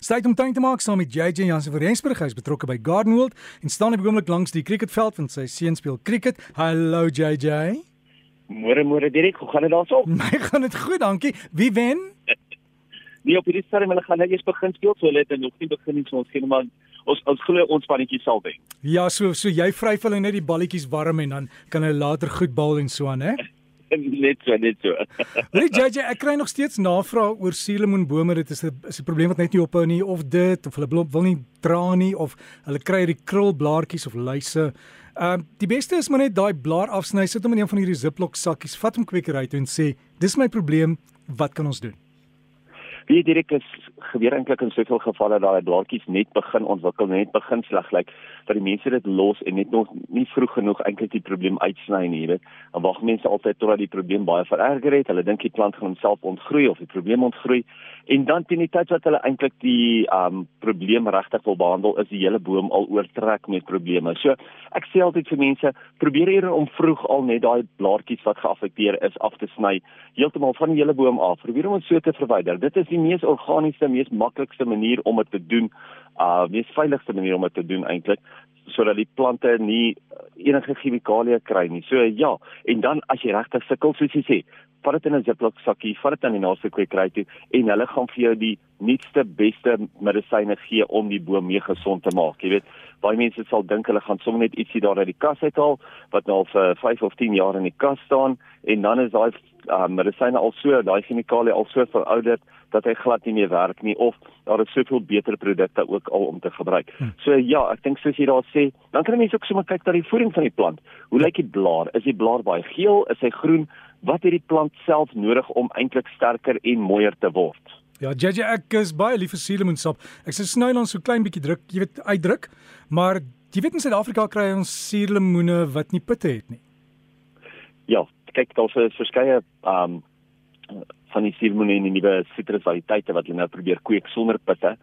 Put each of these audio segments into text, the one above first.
Stay om tyd te maak saam met JJ Jansen van Rensburg. Hy is betrokke by Gardenwold en staan op die oomblik langs die cricketveld want sy seun speel cricket. Hallo JJ. Môre môre Dirk, hoe gaan dit daarso? My gaan dit goed, dankie. Wie wen? Nee, op hierdie stadium hulle gaan net eers begin speel, so hulle het nog nie begin nie, so ons gee maar ons ons glo ons pannetjie sal wen. Ja, so so jy vryf hulle net die balletjies warm en dan kan hulle later goed bal en so aan, hè? net so, net so. Weet jy, JJ, ek kry nog steeds navrae oor suurlemoenbome. Dit is 'n is 'n probleem wat net nie ophou nie of dit of hulle wil nie dra nie of hulle kry hierdie krulblaartjies of luise. Ehm uh, die beste is maar net daai blaar afsny, sit hom in een van hierdie Ziploc sakkies, vat hom kwekery toe en sê, "Dis my probleem, wat kan ons doen?" Wie direk is gebeur eintlik in soveel gevalle dat daai blaartjies net begin ontwikkel, net begin sleg lyk, like, dat die mense dit los en net nog nie vroeg genoeg eintlik die probleem uitsny nie, jy weet. Dan wag mense altyd totdat die probleem baie vererger het. Hulle dink die plant gaan homself ontgroei of die probleem ontgroei en dan teen die tyd wat hulle eintlik die um probleem regtig wil behandel, is die hele boom al oortrek met probleme. So ek sê altyd vir mense, probeer hier om vroeg al net daai blaartjies wat geaffekteer is af te sny, heeltemal van die hele boom af. Probeer om dit so te verwyder. Dit is die mees organiese, mees maklikste manier om dit te doen, uh mees veiligste manier om dit te doen eintlik sodat die plante nie enige chemikalieë kry nie. So ja, en dan as jy regtig sukkel soos jy sê, vat dit in 'n Ziploc sakkie, vat dit aan die naaste kwekery toe en hulle gaan vir jou die nuutste beste medisyne gee om die boom meer gesond te maak. Jy weet, baie mense sal dink hulle gaan sommer net ietsie daar uit die kas uithaal wat nou al vir 5 of 10 jaar in die kas staan en dan is daai uh, medisyne al so, daai chemikalie al so verouderd dat hy glad nie meer werk nie of daar is soveel beter produkte ook al om te gebruik. Hm. So ja, ek dink soos jy daar sê, dan kan mense ook sommer kyk na die voeding van die plant. Hoe lyk die blaar? Is die blaar baie geel? Is hy groen? Wat het die plant self nodig om eintlik sterker en mooier te word? Ja, JJ ek is baie lief vir suurlemoensap. Ek sê sny dan so klein bietjie druk, jy weet, uitdruk, maar jy weet in Suid-Afrika kry ons suurlemoene wat nie pitte het nie. Ja, kyk, daar is verskeie um van die suurlemoene en die nuwe sitrusvariteite wat hulle nou probeer kweek sonder pitte.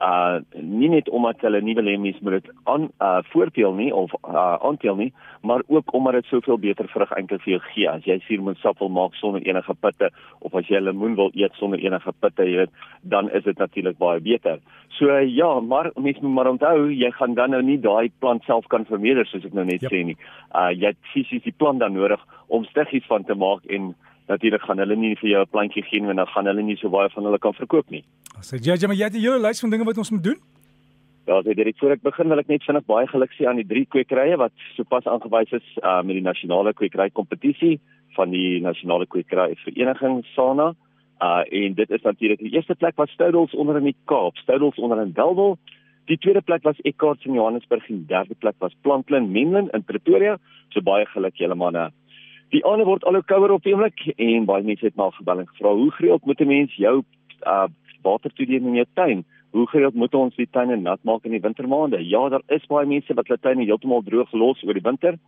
Uh nie net omdat hulle nie wil hê mense moet dit aan uh voorteel nie of uh aanteel nie, maar ook omdat dit soveel beter vrug eintlik vir jou gee. As jy suurlemoensap wil maak sonder enige pitte of as jy lemoen wil eet sonder enige pitte, jy weet, dan is dit natuurlik baie beter. So uh, ja, maar mense moet maar onthou, jy gaan dan nou nie daai plant self kan vermeerder soos ek nou net yep. sê nie. Uh jy het fisies die plant dan nodig om stiggies van te maak en natuurlik gaan hulle nie vir jou 'n plantjie gee en dan gaan hulle nie so baie van hulle kan verkoop nie. Sê jy jy maar jy het 'n hele lys van dinge wat ons moet doen? Ja, sê direk voor ek begin wil ek net vinnig baie geluk sê aan die drie kwekerye wat sopas aangewys is uh, met die nasionale kwekery kompetisie van die nasionale kwekery vereniging SANA. Uh en dit is natuurlik die eerste plek was Stoudels onder in die Kaap, Stoudels onder in Welwel. Die tweede plek was Eckart in Johannesburg en die derde plek was Plantlin Menlyn in Pretoria. So baie geluk julle manne. Die ander word al hoe kouer op die oomblik en baie mense het maar gebel en gevra hoe gereeld moet 'n mens jou uh water toedien in jou tuin? Hoe gereeld moet ons die tuine nat maak in die wintermaande? Ja, daar is baie mense wat hulle tuine heeltemal droog los oor die winter.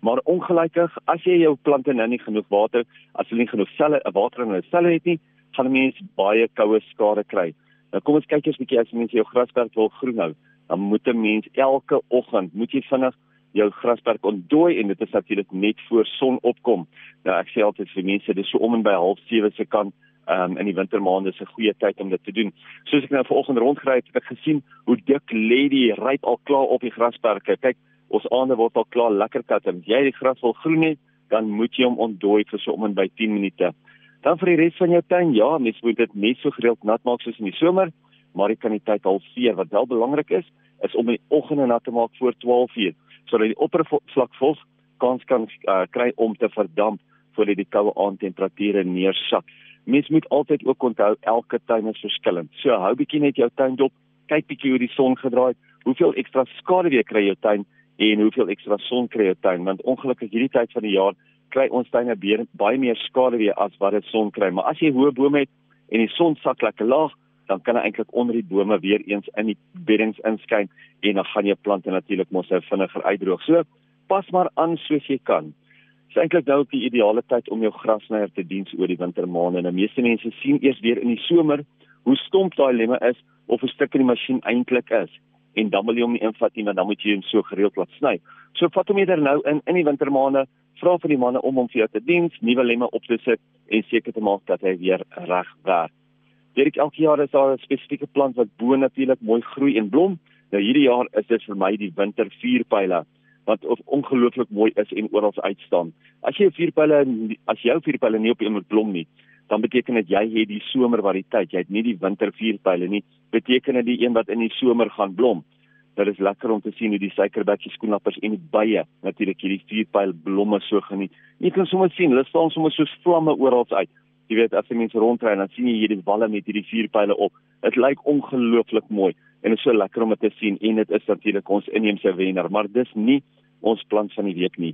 Maar ongelukkig, as jy jou plante nou nie genoeg water, as hulle nie genoeg selle, water in hulle selle het nie, gaan mense baie koue skade kry. Nou kom ons kyk eers 'n bietjie as mense jou grasperk wil groen hou, dan moet 'n mens elke oggend moet jy vinnig jou grasperk ontdooi en dit is natuurlik net voor sonopkom. Nou ek sê altyd vir mense dis so om en by 07:30 se kant um, in die wintermaande is 'n goeie tyd om dit te doen. Soos ek nou vanoggend rondgery het, het ek gesien hoe dik lê die ryp al klaar op die grasperke. Kyk, ons aande word al klaar lekker kat en jy die gras wil groen het, dan moet jy hom ontdooi vir so om en by 10 minute. Dan vir die res van jou tuin, ja, mens moet dit net so gereeld nat maak soos in die somer, maar jy kan die tyd halveer. Wat wel belangrik is, is om in die oggende nat te maak voor 12:00 sodat die oppervlak vos kans kan uh, kry om te verdamp voordat die koue aandtemperature neersak. Mens moet altyd ook onthou elke tuin is verskillend. So hou bietjie net jou tuin dop, kyk bietjie hoe die son gedraai, hoeveel ekstra skaduwee kry jou tuin en hoeveel ekstra son kry jou tuin want ongelukkig hierdie tyd van die jaar kry ons tuine baie meer skaduwee as wat dit son kry. Maar as jy hoë bome het en die son sak lekker laag, dan kan hy eintlik onder die bome weer eens in die beddings inskyn en dan gaan jou plante natuurlik mos nou vinniger uitdroog. So pas maar aan soos jy kan. Dit is eintlik nou die ideale tyd om jou grasnyer te diens oor die wintermaande. Die meeste mense sien eers weer in die somer hoe stomp daai lemme is of 'n stuk in die masjien eintlik is en dan wil jy hom nie invat nie, maar dan moet jy hom so gereeld laat sny. So vat hom eerder nou in in die wintermaande, vra vir die manne om hom vir jou te diens, nuwe lemme op te sit en seker te maak dat hy weer reg werk. Deur elke jaar is daar 'n spesifieke plant wat bo natuurlik mooi groei en blom. Nou hierdie jaar is dit vir my die winter vuurpyle wat ongelooflik mooi is en oral uitstaan. As jy vuurpyle as jou vuurpyle nie op iemand blom nie, dan beteken dit jy het die somervariëteit, jy het nie die winter vuurpyle nie. Beteken dit die een wat in die somer gaan blom. Dit is lekker om te sien hoe die suikerbekkie skoenlappers en die bye natuurlik hierdie vuurpyl blomme so geniet. Jy kan sommer sien, hulle staan sommer soos vlamme oral uit. Jy weet as jy mense rondry dan sien jy hierdie walle met hierdie vuurpyle op. Dit lyk ongelooflik mooi en dit is so lekker om dit te sien en dit is natuurlik ons inheemse wenner, maar dis nie ons plan van die week nie.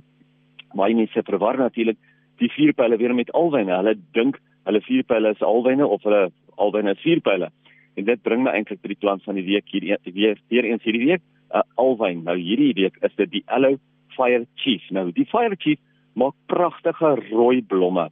Baie mense verwar natuurlik die vuurpyle weer met alwyne. Hulle dink hulle vuurpyle is alwyne of hulle alwyne is vuurpyle. En dit bring my eintlik by die plan van die week hier weer weer eens hierdie week, 'n uh, alwyn. Nou hierdie week is dit die Aloe Fire Chief. Nou die Fire Chief maak pragtige rooi blomme.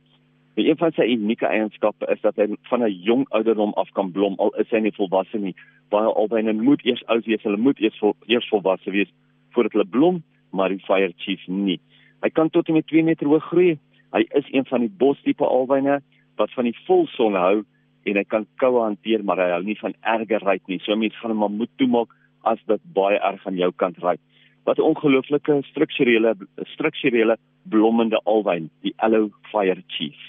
Die een van sy unieke eienskappe is dat hy van 'n jong ouderdom af kan blom al is hy nie volwasse nie. Baie alwyne moet eers oud wees, hulle moet eers vol, eers volwasse wees voordat hulle blom, maar die Fire Chief nie. Hy kan tot en met 2 meter hoog groei. Hy is een van die bostipe alwyne wat van die volson hou en hy kan koue hanteer, maar hy hou nie van erge ryk nie. So mense gaan hom maar moet toemaak as dit baie erg aan jou kant ryk. Wat 'n ongelooflike strukturele strukturele blommende alwyn, die Aloe Fire Chief.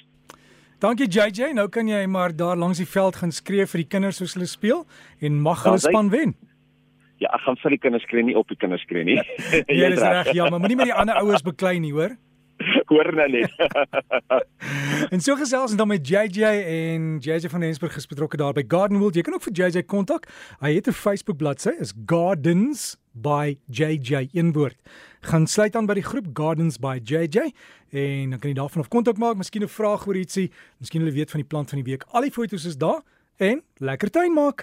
Dankie JJ. Nou kan jy maar daar langs die veld gaan skree vir die kinders soos hulle speel en mag hulle span wen. Ja, ek gaan vir die kinders skree nie op die kinders skree nie. Ja, dis reg. Ja, maar moenie met die ander ouers beklei nie, hoor? Hoor nou net. en so gesels ons dan met JJ en JJ van Rensburg is betrokke daar by Gardenwold. Jy kan ook vir JJ kontak. Hy het 'n Facebook bladsy, is Gardens by JJ een woord. Gaan sluit aan by die groep Gardens by JJ en dan kan jy daarvan of kontak maak, miskien 'n vraag oor ietsie, miskien hulle weet van die plant van die week. Al die foto's is daar en lekker tuin maak.